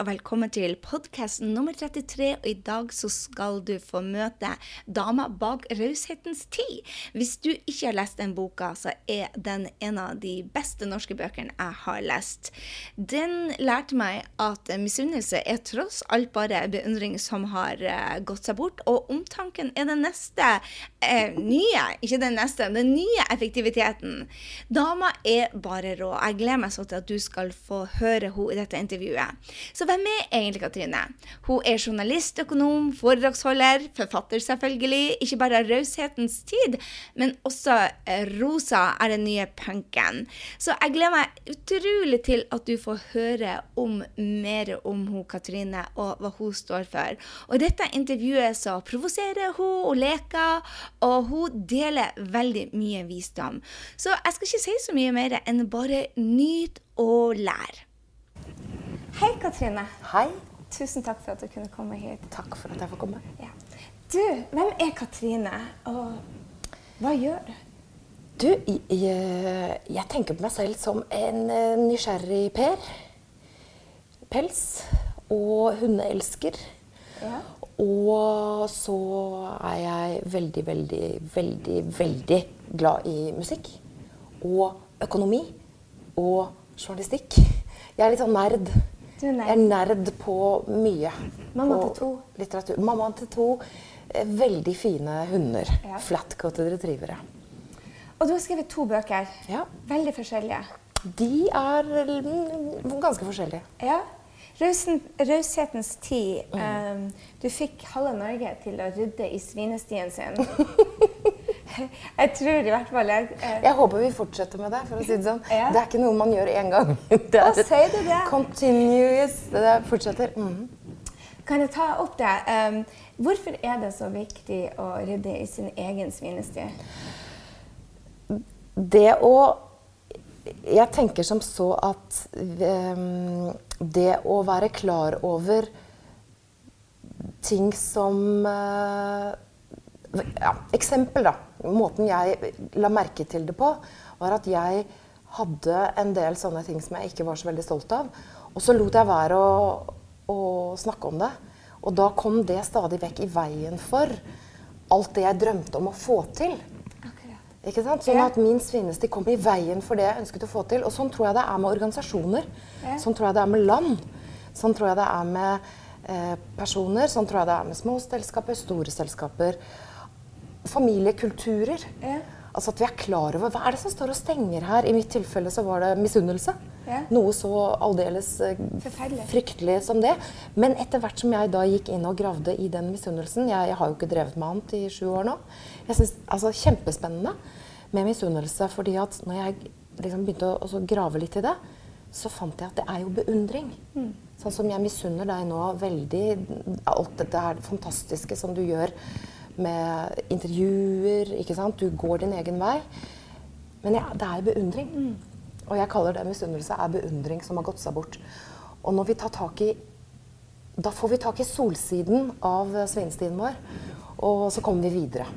Og velkommen til podkast nummer 33. Og i dag så skal du få møte dama bak raushetens tid. Hvis du ikke har lest den boka, så er den en av de beste norske bøkene jeg har lest. Den lærte meg at misunnelse er tross alt bare beundring som har uh, gått seg bort, og omtanken er den neste eh, nye, ikke den neste, den nye effektiviteten. Dama er bare rå. Jeg gleder meg så til at du skal få høre henne i dette intervjuet. Så hvem er egentlig Katrine? Hun er journalist, økonom, foredragsholder, forfatter selvfølgelig. Ikke bare raushetens tid, men også eh, Rosa er den nye punken. Så jeg gleder meg utrolig til at du får høre om mer om hun Katrine og hva hun står for. Og i dette intervjuet så provoserer hun og leker, og hun deler veldig mye visdom. Så jeg skal ikke si så mye mer enn bare nyt og lær. Hei, Katrine. Hei. Tusen takk for at du kunne komme hit. Takk for at jeg får komme. Ja. Du, hvem er Katrine, og hva gjør du? Du, jeg, jeg, tenker på meg selv som en eh, nysgjerrig Per. Pels og hundeelsker. Ja. Og så er jeg veldig, veldig, veldig, veldig glad i musikk. Og økonomi. Og journalistikk. Jeg er litt sånn nerd. Du er nerd. Jeg er nerd på mye. Mamma til to. Litteratur. Mamma til to. Eh, veldig fine hunder. Ja. Flatcoated retrievere. Og du har skrevet to bøker. Ja. Veldig forskjellige. De er mm, ganske forskjellige. Ja. Raushetens tid. Mm. Um, du fikk halve Norge til å rydde i svinestien sin. jeg tror i hvert fall jeg, eh. jeg håper vi fortsetter med det. for å si Det sånn. Ja. Det er ikke noe man gjør én gang. Det er Hva sier du det? Continuous. Det fortsetter. Mm. Kan jeg ta opp det? Um, hvorfor er det så viktig å rydde i sin egen svinesti? Det å Jeg tenker som så at um, det å være klar over ting som uh, ja, Eksempel, da. Måten jeg la merke til det på, var at jeg hadde en del sånne ting som jeg ikke var så veldig stolt av. Og så lot jeg være å, å snakke om det. Og da kom det stadig vekk i veien for alt det jeg drømte om å få til. Ikke sant? Sånn at min svinesti kom i veien for det jeg ønsket å få til. Og sånn tror jeg det er med organisasjoner. Sånn tror jeg det er med land. Sånn tror jeg det er med eh, personer. Sånn tror jeg det er med små selskaper, store selskaper. Familiekulturer. Ja. Altså at vi er klar over hva er det som står og stenger her. I mitt tilfelle så var det misunnelse. Ja. Noe så aldeles eh, fryktelig som det. Men etter hvert som jeg da gikk inn og gravde i den misunnelsen Jeg, jeg har jo ikke drevet med annet i sju år nå. Jeg synes, altså Kjempespennende med misunnelse. fordi at når jeg liksom begynte å, å grave litt i det, så fant jeg at det er jo beundring. Mm. Sånn som jeg misunner deg nå veldig alt dette her fantastiske som du gjør med intervjuer. ikke sant? Du går din egen vei. Men ja, det er beundring. Mm. Og jeg kaller det misunnelse er beundring som har gått seg bort. Og når vi tar tak i Da får vi tak i solsiden av svinestien vår, og så kommer vi videre.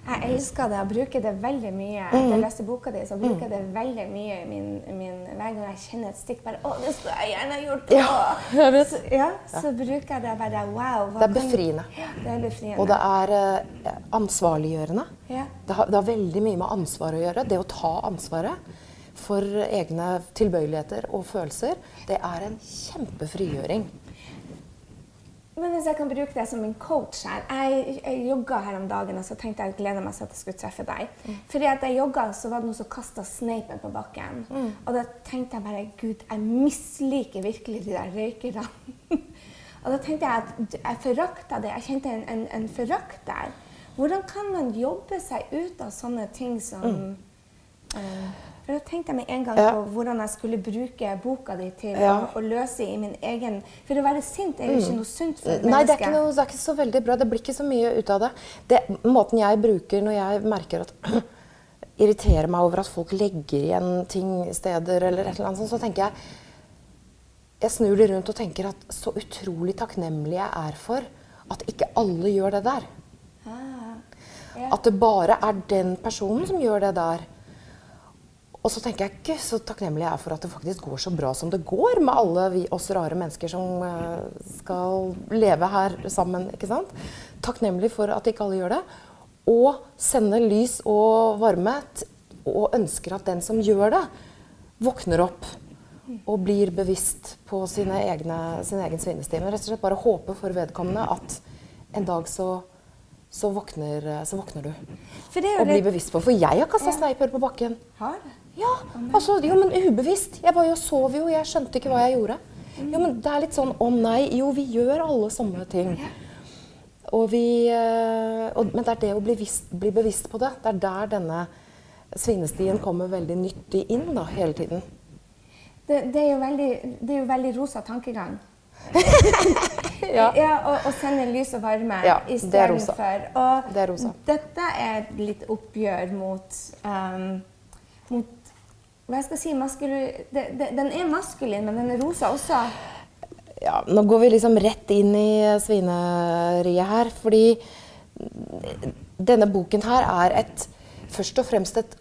Jeg elsker det Jeg bruker det veldig mye. Etter mm. jeg leste boka di, så bruker jeg det veldig mye i min, min, hver gang jeg kjenner et stikk. bare, å, det skulle jeg gjerne gjort. Ja, jeg vet. Så, ja, så bruker jeg det bare wow. Det er befriende. Ja, det er befriende. Og det er eh, ansvarliggjørende. Ja. Det, har, det, har, veldig mye med ansvar å gjøre. Det å ta ansvaret for egne tilbøyeligheter og følelser, det er en kjempefrigjøring. Men hvis jeg kan bruke deg som en coach her Jeg, jeg jogga her om dagen og så tenkte jeg gleda meg til at jeg skulle treffe deg. Mm. Fordi at jeg jogga, så var det noen som kasta sneipen på bakken. Mm. Og da tenkte jeg bare Gud, jeg misliker virkelig de der røykerne. og da tenkte jeg at jeg forakta det. Jeg kjente en, en, en forakt der. Hvordan kan man jobbe seg ut av sånne ting som mm. uh, For Da tenkte jeg med en gang ja. på hvordan jeg skulle bruke boka di til ja. å, å, løse i min egen For å være sint er jo ikke mm. noe sunt for et menneske. Nei, det er, noe, det er ikke så veldig bra. Det blir ikke så mye ut av det. det måten jeg bruker når jeg merker at irriterer meg over at folk legger igjen ting steder, eller et eller annet sånt, så tenker jeg Jeg snur det rundt og tenker at så utrolig takknemlig jeg er for at ikke alle gjør det der. Ah, ja. At det bare er den personen som gjør det der. Og så tenker jeg ikke så takknemlig jeg er for at det faktisk går så bra som det går med alle vi, oss rare mennesker som uh, skal leve her sammen. ikke sant? Takknemlig for at ikke alle gjør det. Og sende lys og varme og ønsker at den som gjør det, våkner opp og blir bevisst på sine egne, sin egen svinestime. Rett og slett bare håpe for vedkommende at en dag så, så, våkner, så våkner, du. og blir bevisst på For jeg har kasta ja. sneiper på bakken. Har? Ja, altså, jo, men ubevisst. Jeg var jo sov jo, jeg skjønte ikke hva jeg gjorde. Jo, men det er litt sånn å nei. Jo, vi gjør alle samme ting. Og vi, eh, og, men det er det å bli, visst, bli, bevisst på det. Det er der denne svinestien kommer veldig nyttig inn da, hele tiden. Det, det, er veldig, det, er jo veldig, rosa tankegang. ja. ja og sende lys og varme ja, istedenfor. Og det er rosa. dette er litt oppgjør mot, um, mot hva skal jeg si, maskul... Den er maskulin, men den er rosa også. Ja, nå går vi liksom rett inn i svineriet her, fordi denne boken her er et, først og fremst et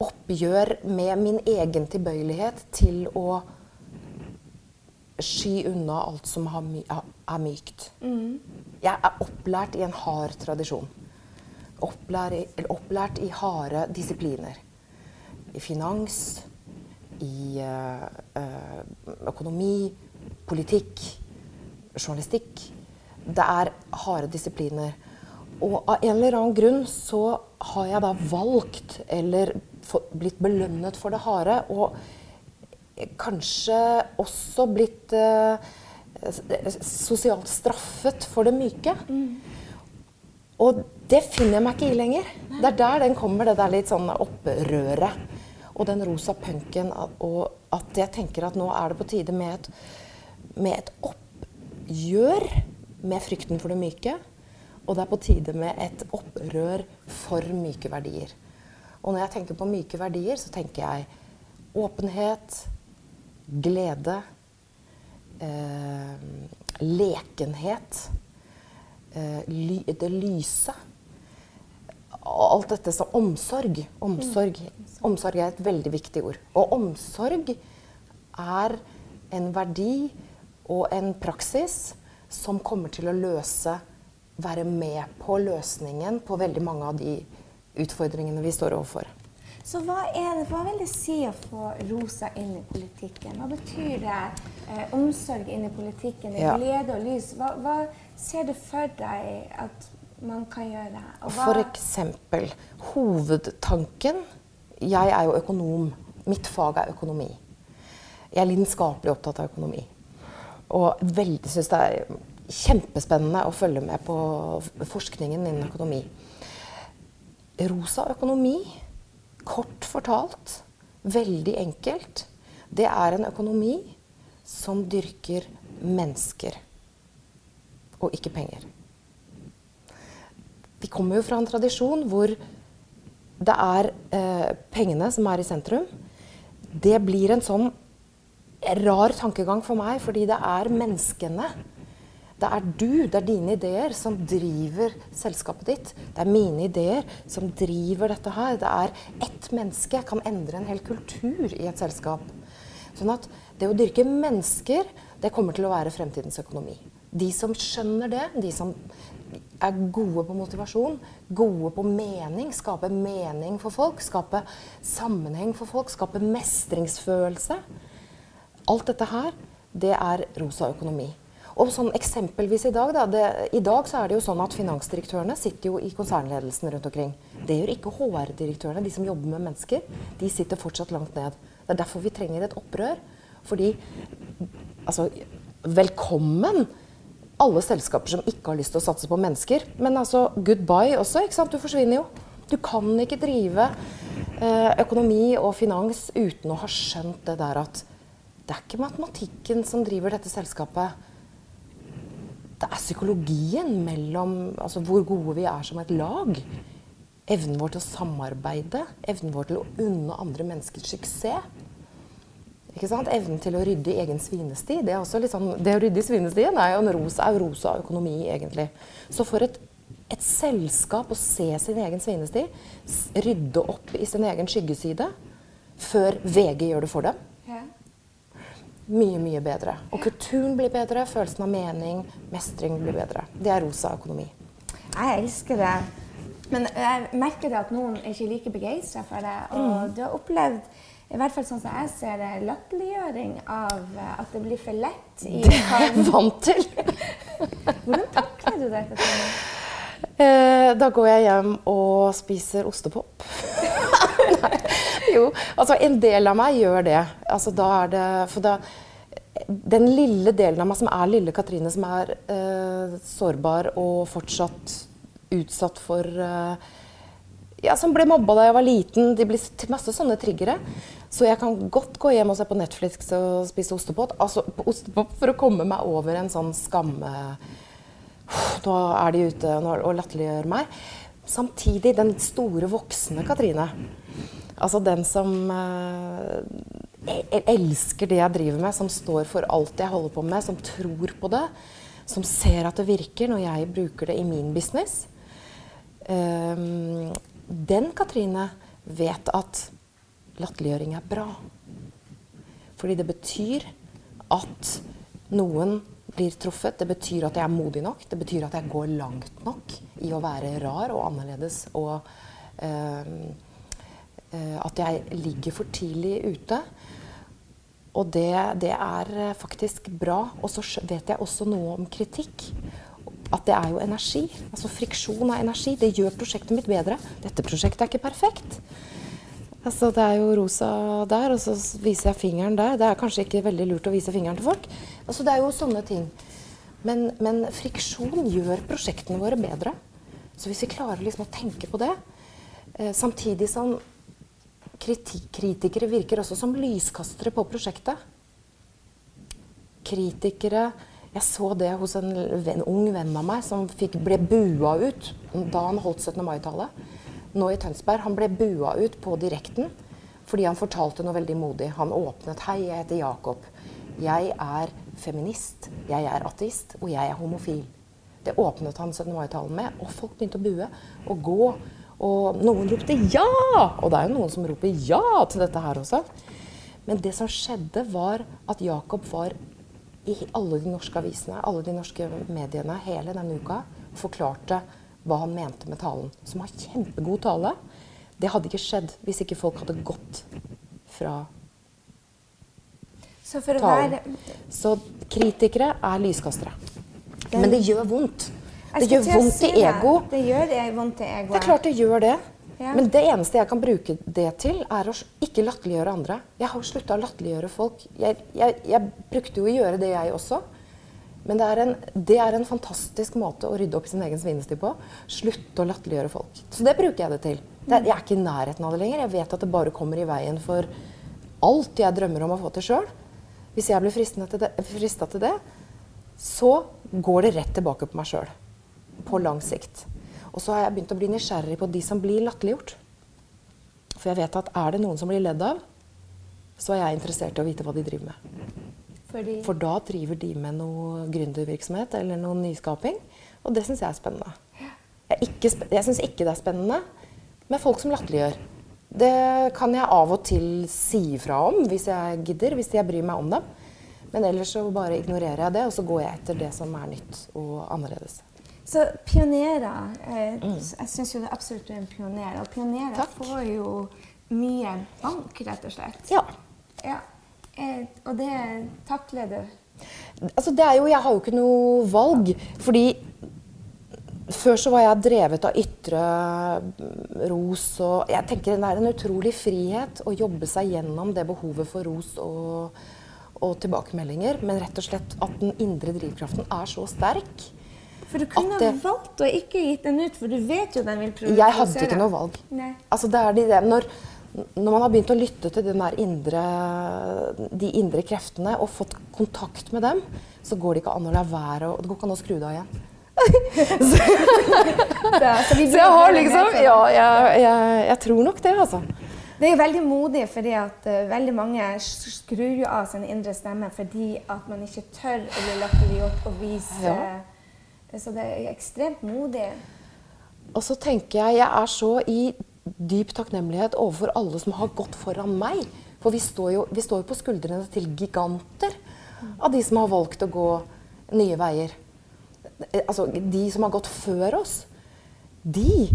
oppgjør med min egen tilbøyelighet til å sky unna alt som er mykt. Mm. Jeg er opplært i en hard tradisjon. Opplært, opplært i harde disipliner i finans, i uh, økonomi, politikk, journalistikk. Det er harde disipliner. Og av en eller annen grunn så har jeg da valgt, eller blitt belønnet for det harde, og kanskje også blitt uh, sosialt straffet for det myke. Mm. Og det finner jeg meg ikke i lenger. Det er der den kommer, det der litt sånn opprøret og den rosa punken. Og at jeg tenker at nå er det på tide med et, med et oppgjør med frykten for det myke. Og det er på tide med et opprør for myke verdier. Og når jeg tenker på myke verdier, så tenker jeg åpenhet, glede, eh, lekenhet, eh, ly, det lyse alt dette som omsorg. Omsorg. Omsorg er et veldig viktig ord. Og omsorg er en verdi og en praksis som kommer til å løse Være med på løsningen på veldig mange av de utfordringene vi står overfor. Så hva, det, hva vil det si å få rosa inn i politikken? Hva betyr det? Eh, omsorg inn i politikken, ja. glede og lys. Hva, hva ser du for deg at man kan gjøre? For eksempel hovedtanken Jeg er jo økonom. Mitt fag er økonomi. Jeg er lidenskapelig opptatt av økonomi. Og veldig syns det er kjempespennende å følge med på forskningen innen økonomi. Rosa økonomi, kort fortalt, veldig enkelt, det er en økonomi som dyrker mennesker og ikke penger. Vi kommer jo fra en tradisjon hvor det er eh, pengene som er i sentrum. Det blir en sånn rar tankegang for meg, fordi det er menneskene. Det er du, det er dine ideer som driver selskapet ditt. Det er mine ideer som driver dette her. Det er ett menneske kan endre en hel kultur i et selskap. Sånn at det å dyrke mennesker, det kommer til å være fremtidens økonomi. De som skjønner det, de som er gode på motivasjon, gode på mening, skape mening for folk, skape sammenheng for folk, skape mestringsfølelse. Alt dette her, det er rosa økonomi. Og sånn eksempelvis I dag da, det, i dag så er det jo sånn at finansdirektørene sitter jo i konsernledelsen rundt omkring. Det gjør ikke HR-direktørene, de som jobber med mennesker. De sitter fortsatt langt ned. Det er derfor vi trenger et opprør. Fordi altså, Velkommen alle selskaper som ikke har lyst til å satse på mennesker. Men altså, goodbye også. ikke sant? Du forsvinner jo. Du kan ikke drive eh, økonomi og finans uten å ha skjønt det der at det er ikke matematikken som driver dette selskapet. Det er psykologien mellom altså hvor gode vi er som et lag. Evnen vår til å samarbeide, evnen vår til å unne andre menneskers suksess. Ikke sant? Evnen til å rydde i egen svinesti. Det, er også litt sånn, det å rydde i svinestien er jo en rosa, rosa økonomi, egentlig. Så for et, et selskap å se sin egen svinesti, rydde opp i sin egen skyggeside, før VG gjør det for dem ja. Mye, mye bedre. Og kulturen blir bedre, følelsen av mening, mestring blir bedre. Det er rosa økonomi. Jeg elsker det. Men jeg merker det at noen er ikke like begeistra for det. Og mm. du har opplevd i hvert fall sånn som jeg ser det, latterliggjøring av eh, at det blir for lett i Det er jeg vant til. Hvordan takler du det? Katrine? Eh, da går jeg hjem og spiser ostepop. jo, altså en del av meg gjør det. Altså da er det For da Den lille delen av meg som er lille Katrine, som er eh, sårbar og fortsatt utsatt for eh, ja, Som ble mobba da jeg var liten. De blir masse sånne triggere. Så jeg kan godt gå hjem og se på Netflix og spise ostepop, altså, for å komme meg over en sånn skamme Nå er de ute og latterliggjør meg. Samtidig den store voksne Katrine. Altså den som eh, elsker det jeg driver med, som står for alt jeg holder på med, som tror på det. Som ser at det virker når jeg bruker det i min business. Um, den Katrine vet at latterliggjøring er bra. Fordi det betyr at noen blir truffet. Det betyr at jeg er modig nok. Det betyr at jeg går langt nok i å være rar og annerledes. Og uh, at jeg ligger for tidlig ute. Og det, det, er faktisk bra. Og så vet jeg også noe om kritikk. At det er jo energi. Altså friksjon av energi. Det gjør prosjektet mitt bedre. Dette prosjektet er ikke perfekt. Altså, det er jo rosa der, og så viser jeg fingeren der. Det er kanskje ikke veldig lurt å vise fingeren til folk. Altså, det er jo sånne ting. Men, men friksjon gjør prosjektene våre bedre. Så hvis vi klarer liksom å tenke på det, eh, samtidig som kritikere virker også som lyskastere på prosjektet. Kritikere Jeg så det hos en, venn, ung venn av meg som fikk, ble bua ut da han holdt 17. mai-tallet nå i Tønsberg. Han ble bua ut på direkten fordi han fortalte noe veldig modig. Han åpnet 'Hei, jeg heter Jakob. Jeg er feminist, jeg er ateist, og jeg er homofil'. Det åpnet han 17. mai-talen med, og folk begynte å bue og gå. Og noen ropte 'ja'! Og det er jo noen som roper 'ja' til dette her også. Men det som skjedde, var at Jakob var i alle de norske avisene, alle de norske mediene hele denne uka forklarte hva han mente med talen. Som har kjempegod tale. Det hadde ikke skjedd hvis ikke folk hadde gått fra så talen. Være... Så kritikere er lyskastere. Den... Men det gjør vondt. Det gjør vondt si i ego. Det. gjør det vondt i egoet. Det er klart det gjør det. Ja. Men det eneste jeg kan bruke det til, er å ikke latterliggjøre andre. Jeg har slutta å latterliggjøre folk. Jeg, jeg, jeg brukte jo å gjøre det, jeg også. Men det er, en, det er, en, fantastisk måte å rydde opp sin egen svinesti på. Slutte å latterliggjøre folk. Så det bruker jeg det til. Det, jeg er ikke i nærheten av det lenger. Jeg vet at det bare kommer i veien for alt jeg drømmer om å få til sjøl. Hvis jeg blir frista til det, så går det rett tilbake på meg sjøl. På lang sikt. Og så har jeg begynt å bli nysgjerrig på de som blir latterliggjort. For jeg vet at er det noen som blir ledd av, så er jeg interessert i å vite hva de driver med. Fordi... For da driver de med noe gründervirksomhet eller noe nyskaping. Og det syns jeg er spennende. Jeg, sp jeg syns ikke det er spennende med folk som latterliggjør. Det kan jeg av og til si ifra om hvis jeg gidder, hvis jeg bryr meg om dem. Men ellers så bare ignorerer jeg det, og så går jeg etter det som er nytt og annerledes. Så pionerer eh, mm. Jeg syns jo det absolutt er en pioner. Og pionerer Takk. får jo mye bank, rett og slett. Ja. ja. Eh, og det takler du? Altså, det er jo, jeg har jo ikke noe valg. Fordi før så var jeg drevet av ytre ros og Jeg tenker det er en utrolig frihet å jobbe seg gjennom det behovet for ros og, og tilbakemeldinger. Men rett og slett at den indre drivkraften er så sterk. For du kunne det, valgt å ikke gitt den ut, for du vet jo den vil provosere. Jeg hadde ikke noe valg. Altså, det de, det. Når, når man har begynt å lytte til indre, de indre kreftene og fått kontakt med dem, så går det ikke an å la være å Det går ikke an å skru det av igjen. så, så, jeg har liksom Ja, jeg, jeg, jeg tror nok det, altså. Det er veldig modig, fordi at uh, veldig mange skrur jo av sin indre stemme fordi at man ikke tør å bli latterliggjort og vise ja. Så det er ekstremt modig. Og så tenker jeg jeg er så i dyp takknemlighet overfor alle som har gått foran meg. For vi står jo, vi står på skuldrene til giganter av de som har valgt å gå nye veier. Altså de som har gått før oss. De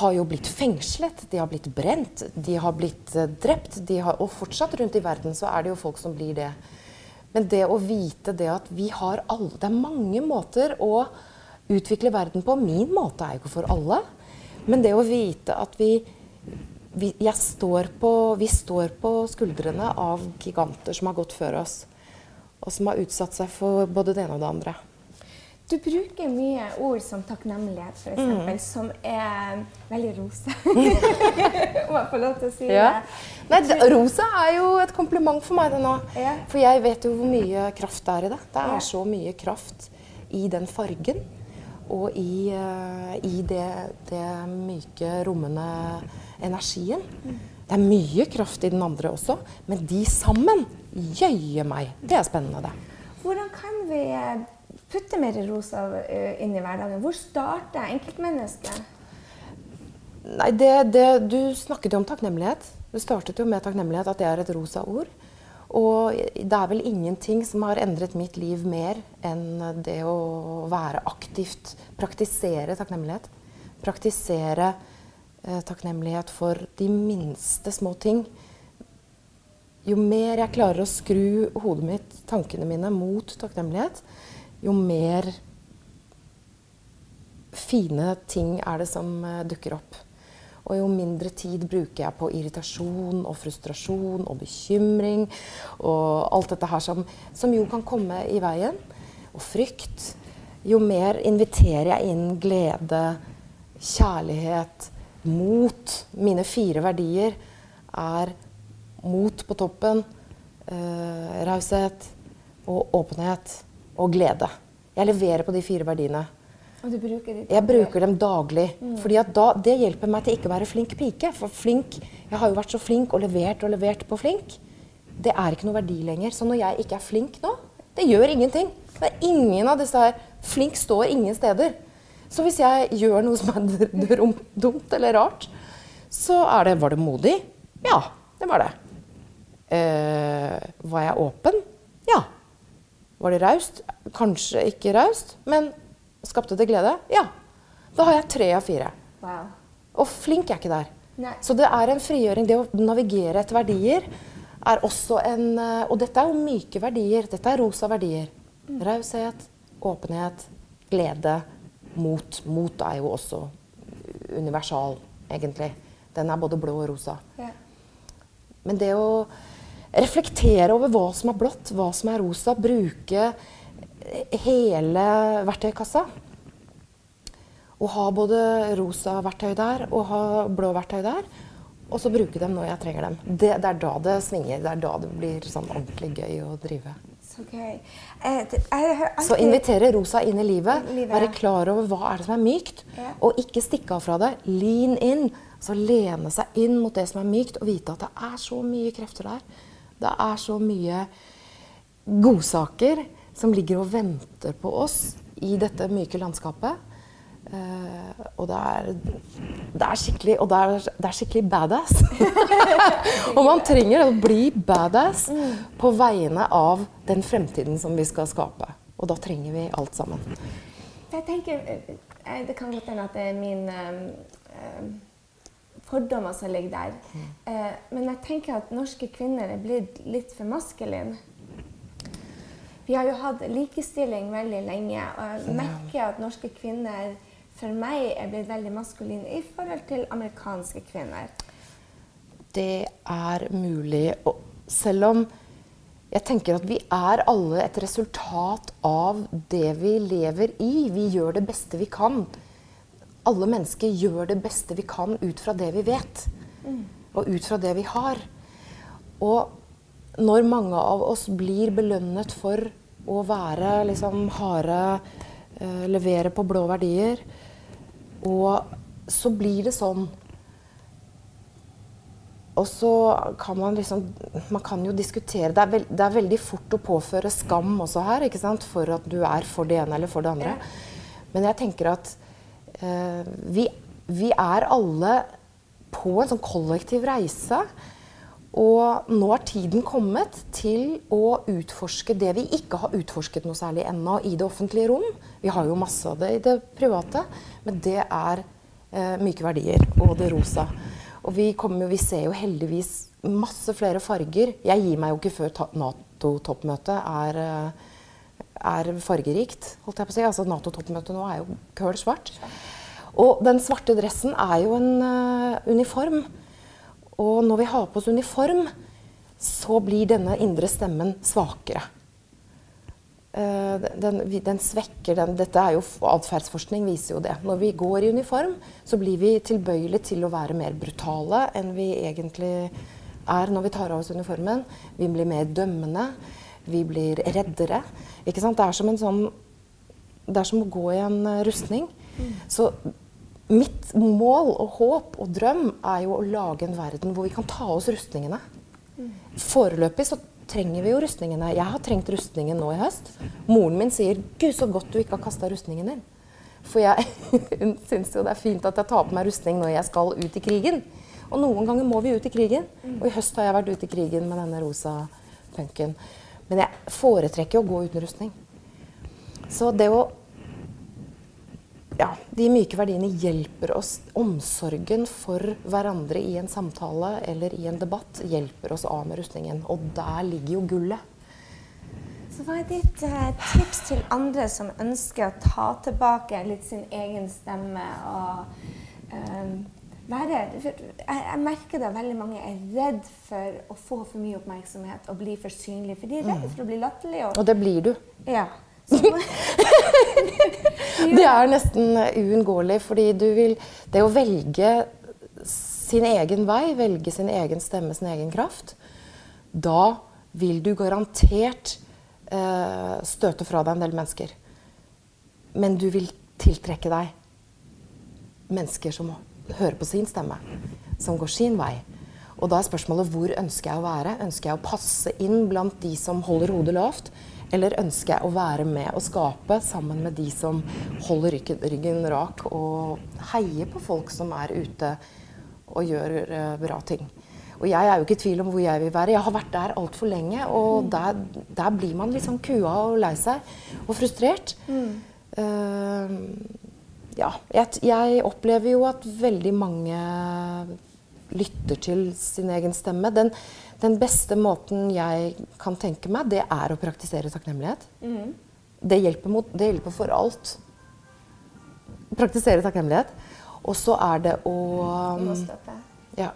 har jo blitt fengslet, de har blitt brent, de har blitt uh, drept. Har, og fortsatt rundt i verden så er det jo folk som blir det. Men det å vite det at vi har alle Det er mange måter å utvikle verden på. Min måte er jo ikke for alle. Men det å vite at vi, vi, står på, vi står på skuldrene av giganter som har gått før oss. Og som har utsatt seg for både det ene og det andre. Du bruker mye ord som takknemlighet, f.eks., mm. som er veldig rosa. Om jeg får lov til å si ja. det. Nei, rosa er jo et kompliment for meg det nå. Ja. For jeg vet jo hvor mye kraft det er i det. Det er ja. så mye kraft i den fargen. Og i, uh, i det, det, myke, rommende energien. Det er mye kraft i den andre også, men de sammen, jøye meg, det er spennende, det. Hvordan kan vi putte mer rosa eh, inn i hverdagen? Hvor starter enkeltmennesket? Nei, det, det, Du snakket jo om takknemlighet. Du startet jo med takknemlighet, at det er et rosa ord. Og det er vel ingenting som har endret mitt liv mer enn det å være aktivt, praktisere takknemlighet. Praktisere eh, takknemlighet for de minste små ting. Jo mer jeg klarer å skru hodet mitt, tankene mine, mot takknemlighet, jo mer fine ting er det som uh, dukker opp. Og jo mindre tid bruker jeg på irritasjon og frustrasjon og bekymring og alt dette her som, som jo kan komme i veien. Og frykt. Jo mer inviterer jeg inn glede, kjærlighet, mot. Mine fire verdier er mot på toppen, eh, raushet og åpenhet og glede. Jeg leverer på de fire verdiene. Og du bruker de jeg bruker dem daglig. Mm. Fordi da, Det hjelper meg til ikke å være flink pike. For flink, jeg har jo vært så flink og levert og levert på flink. Det er ikke noe verdi lenger. Så når jeg ikke er flink nå, det gjør ingenting. Det er ingen av disse her Flink står ingen steder. Så hvis jeg gjør noe som er dumt eller rart, så er det Var det modig? Ja, det var det. Uh, var jeg åpen? Ja. Var det raust? Kanskje ikke raust, men skapte det glede? Ja. Da har jeg tre av fire. Wow. Og flink er ikke der. Nei. Så det er en frigjøring. Det å navigere etter verdier er også en eh, Og dette er jo myke verdier. Dette er rosa verdier. Mm. Raushet, åpenhet, glede, mot. Mot er jo også universal, egentlig. Den er både blå og rosa. Ja. Men det å reflektere over hva som er blått, hva som er rosa. Bruke hele verktøykassa. Og ha både rosa verktøy der og ha blå verktøy der. Og så bruke dem når jeg trenger dem. Det, det, er da det svinger. Det er da det blir sånn ordentlig gøy å drive. Så gøy. Eh. Så invitere rosa inn i livet. Være klar over hva er det som er mykt. Og ikke stikke av fra det. Lean in. Så lene seg inn mot det som er mykt, og vite at det er så mye krefter der. Det er så mye godsaker som ligger og venter på oss i dette myke landskapet. Uh, og det er, det er, skikkelig Og det er, det er skikkelig badass. og man trenger å bli badass på vegne av den fremtiden som vi skal skape. Og da trenger vi alt sammen. Jeg tenker, eh, Det kan godt hende at det er min um, fordommer som ligger der. Eh, men jeg tenker at norske kvinner er blitt litt for maskuline. Vi har jo hatt likestilling veldig lenge, og jeg merker at norske kvinner for meg er blitt veldig maskuline i forhold til amerikanske kvinner. Det er mulig. Og selv om jeg tenker at vi er alle et resultat av det vi lever i. Vi gjør det beste vi kan alle mennesker gjør det beste vi kan ut fra det vi vet. Mm. og ut fra det vi har. Og når mange av oss blir belønnet for å være liksom harde, uh, levere på blå verdier, og så blir det sånn og så kan man liksom Man kan jo diskutere det er, veld, det er, veldig fort å påføre skam også her, ikke sant? for at du er for det ene eller for det andre. Men jeg tenker at eh, vi, vi, er alle på en sånn kollektiv reise. Og nå er tiden kommet til å utforske det vi ikke har utforsket noe særlig ennå i det offentlige rom. Vi har jo masse av det i det private, men det er eh, myke verdier og det rosa. Og vi, jo, vi, ser jo heldigvis masse flere farger. Jeg gir meg jo ikke før Nato-toppmøtet er, eh, er, fargerikt. holdt jeg på å si. Altså Nato-toppmøtet nå er jo køl svart. Og den svarte dressen er jo en uh, uniform. Og når vi har på oss uniform, så blir denne indre stemmen svakere. Uh, den, den, svekker den Dette er jo atferdsforskning viser jo det. Når vi går i uniform, så blir vi tilbøyelige til å være mer brutale enn vi egentlig er når vi tar av oss uniformen. Vi blir mer dømmende. Vi blir reddere. Ikke sant? Det er som en sånn Det er som å gå i en uh, rustning. Mm. Så mitt mål og håp og drøm er jo å lage en verden hvor vi kan ta oss rustningene. Foreløpig så trenger vi jo rustningene. Jeg har trengt rustningen nå i høst. Moren min sier 'Gud, så godt du ikke har kasta rustningen din'. For jeg, hun syns jo det er fint at jeg tar på meg rustning når jeg skal ut i krigen. Og noen ganger må vi ut i krigen. Og i høst har jeg vært ute i krigen med denne rosa punken. Men jeg foretrekker å gå uten rustning. Så det å ja, de myke verdiene hjelper oss. Omsorgen for hverandre i en samtale eller i en debatt hjelper oss av med rustningen. Og der ligger jo gullet. Så hva er ditt eh, tips til andre som ønsker å ta tilbake litt sin egen stemme og eh, være jeg, jeg, merker det veldig mange er redd for å få for mye oppmerksomhet og bli for synlig. For de er redd mm. for å bli latterlig Og, det blir du. Ja. det er nesten uunngåelig, fordi du vil Det å velge sin egen vei, velge sin egen stemme, sin egen kraft, da vil du garantert eh, støte fra deg en del mennesker. Men du vil tiltrekke deg mennesker som hører på sin stemme, som går sin vei. Og da er spørsmålet hvor ønsker jeg å være? Ønsker jeg å passe inn blant de som holder hodet lavt? Eller ønsker jeg å være med og skape sammen med de som holder ryggen, rak og heier på folk som er ute og gjør uh, bra ting? Og jeg er jo ikke i tvil om hvor jeg vil være. Jeg har vært der altfor lenge. Og mm. der, der, blir man sånn kua og lei seg og frustrert. Mm. Uh, ja, jeg, jeg, opplever jo at veldig mange lytter til sin egen stemme. Den, den beste måten jeg kan tenke meg, det er å praktisere takknemlighet. Mm. Det, hjelper mot, det, hjelper for alt. Praktisere takknemlighet. Og så er det å um, Ja.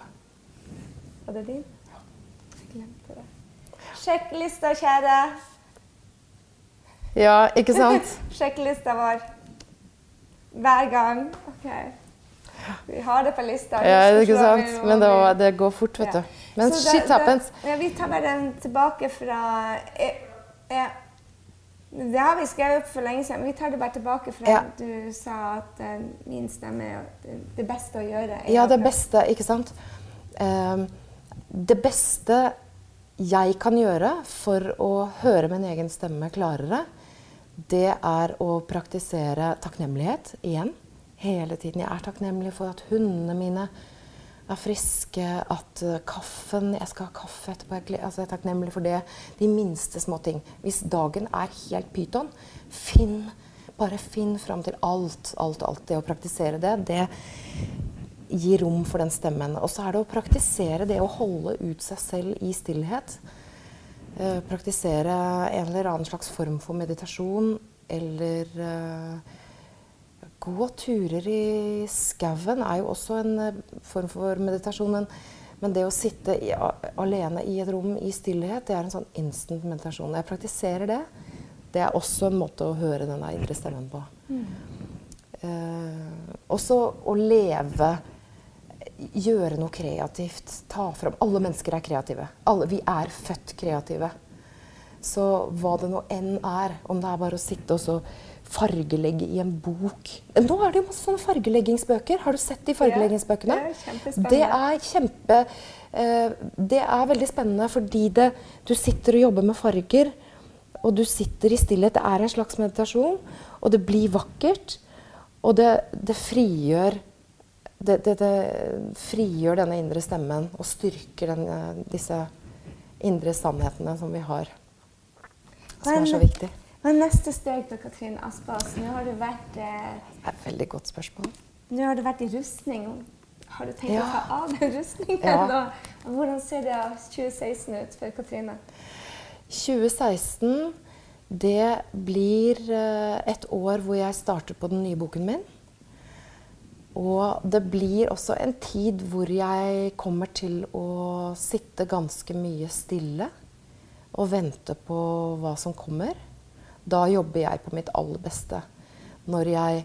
Var det din? Jeg glemte det. Sjekklista, kjære. Ja, ikke sant? Sjekklista vår. Hver gang. Ok. Vi har det på lista. Ja, ikke sant? Men det, det, går fort, vet du. Men Så shit happens. Da, ja, vi tar bare den tilbake fra eh, eh, Det har vi skrevet opp for lenge siden, men vi tar det bare tilbake fra ja. du sa at uh, min stemme er det, det beste å gjøre. Ja, det beste, ikke sant. Um, det beste jeg kan gjøre for å høre min egen stemme klarere, det er å praktisere takknemlighet igjen hele tiden. Jeg er takknemlig for at hundene mine er friske, at uh, kaffen Jeg skal ha kaffe etterpå. Jeg, altså, jeg er takknemlig for det. De minste små ting. Hvis dagen er helt pyton, finn bare finn fram til alt, alt, alt. Det å praktisere det, det gir rom for den stemmen. Og så er det å praktisere det å holde ut seg selv i stillhet. Uh, praktisere en eller annen slags form for meditasjon eller uh, gå turer i skauen er jo også en eh, form for meditasjon. Men, men det å sitte i, alene i et rom i stillhet, det er en sånn instant meditasjon. Jeg praktiserer det. Det er også en måte å høre denne indre stemmen på. Mm. Eh, også å leve gjøre noe kreativt. Ta fram Alle mennesker er kreative. Alle, vi er født kreative. Så hva det nå enn er, om det er bare å sitte og så fargelegge i en bok Nå er det jo masse sånne fargeleggingsbøker. Har du sett de fargeleggingsbøkene? Ja, det er Det er kjempe eh, Det er veldig spennende fordi det, du sitter og jobber med farger, og du sitter i stillhet. Det er en slags meditasjon, og det blir vakkert. Og det, det frigjør det, det, det, frigjør denne indre stemmen og styrker den, disse indre sannhetene som vi har, som er så viktig. Hva er neste steg til Katrine Aspaas? Nå har du vært eh, Det er et veldig godt spørsmål. Nå har du vært i rustning. Har du tenkt Ja. å ta av den rustningen? Ja. da? Hvordan ser det 2016 ut for Katrine? 2016 det blir eh, et år hvor jeg starter på den nye boken min. Og det blir også en tid hvor jeg kommer til å sitte ganske mye stille og vente på hva som kommer. Da jobber jeg på mitt aller beste. Når jeg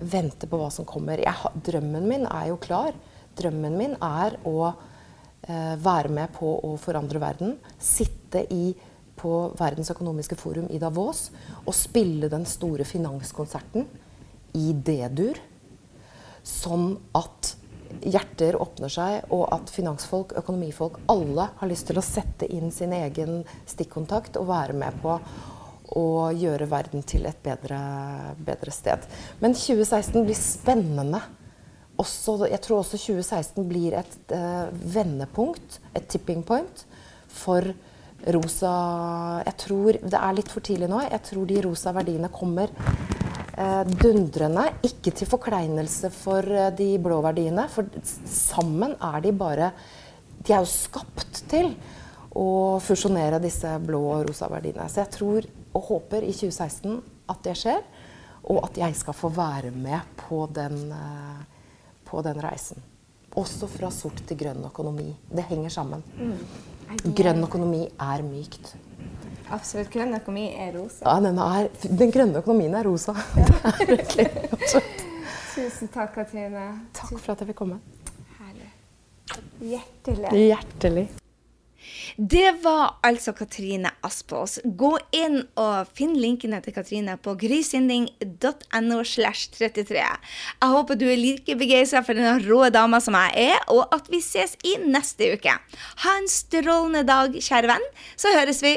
venter på hva som kommer. Jeg, drømmen min er jo klar. Drømmen min er å eh, være med på å forandre verden. Sitte i, på Verdens økonomiske forum i Davos og spille den store finanskonserten i D-dur. Sånn at hjerter åpner seg, og at finansfolk, økonomifolk, alle har lyst til å sette inn sin egen stikkontakt og være med på å gjøre verden til et bedre, bedre sted. Men 2016 blir spennende. Også, jeg tror også 2016 blir et eh, vendepunkt, et tipping point, for rosa Jeg tror Det er litt for tidlig nå. Jeg tror de rosa verdiene kommer eh, dundrende. Ikke til forkleinelse for eh, de blå verdiene, for sammen er de bare De er jo skapt til å fusjonere disse blå og rosa verdiene. Så jeg tror og håper i 2016 at det skjer, og at jeg skal få være med på den, eh, på den reisen. Også fra sort til grønn økonomi. Det henger sammen. Grønn økonomi er mykt. Absolutt. Grønn økonomi er rosa. Ja, den, er, den grønne økonomien er rosa. Det er virkelig. Tusen takk, Katrine. Takk for at jeg fikk komme. Herlig. Hjertelig. Hjertelig. Det var altså Katrine Aspås. Gå inn og finn linkene til Katrine på grysynding.no. slash 33. Jeg håper du er like begeistra for denne rå dama som jeg er, og at vi ses i neste uke. Ha en strålende dag, kjære venn. Så høres vi.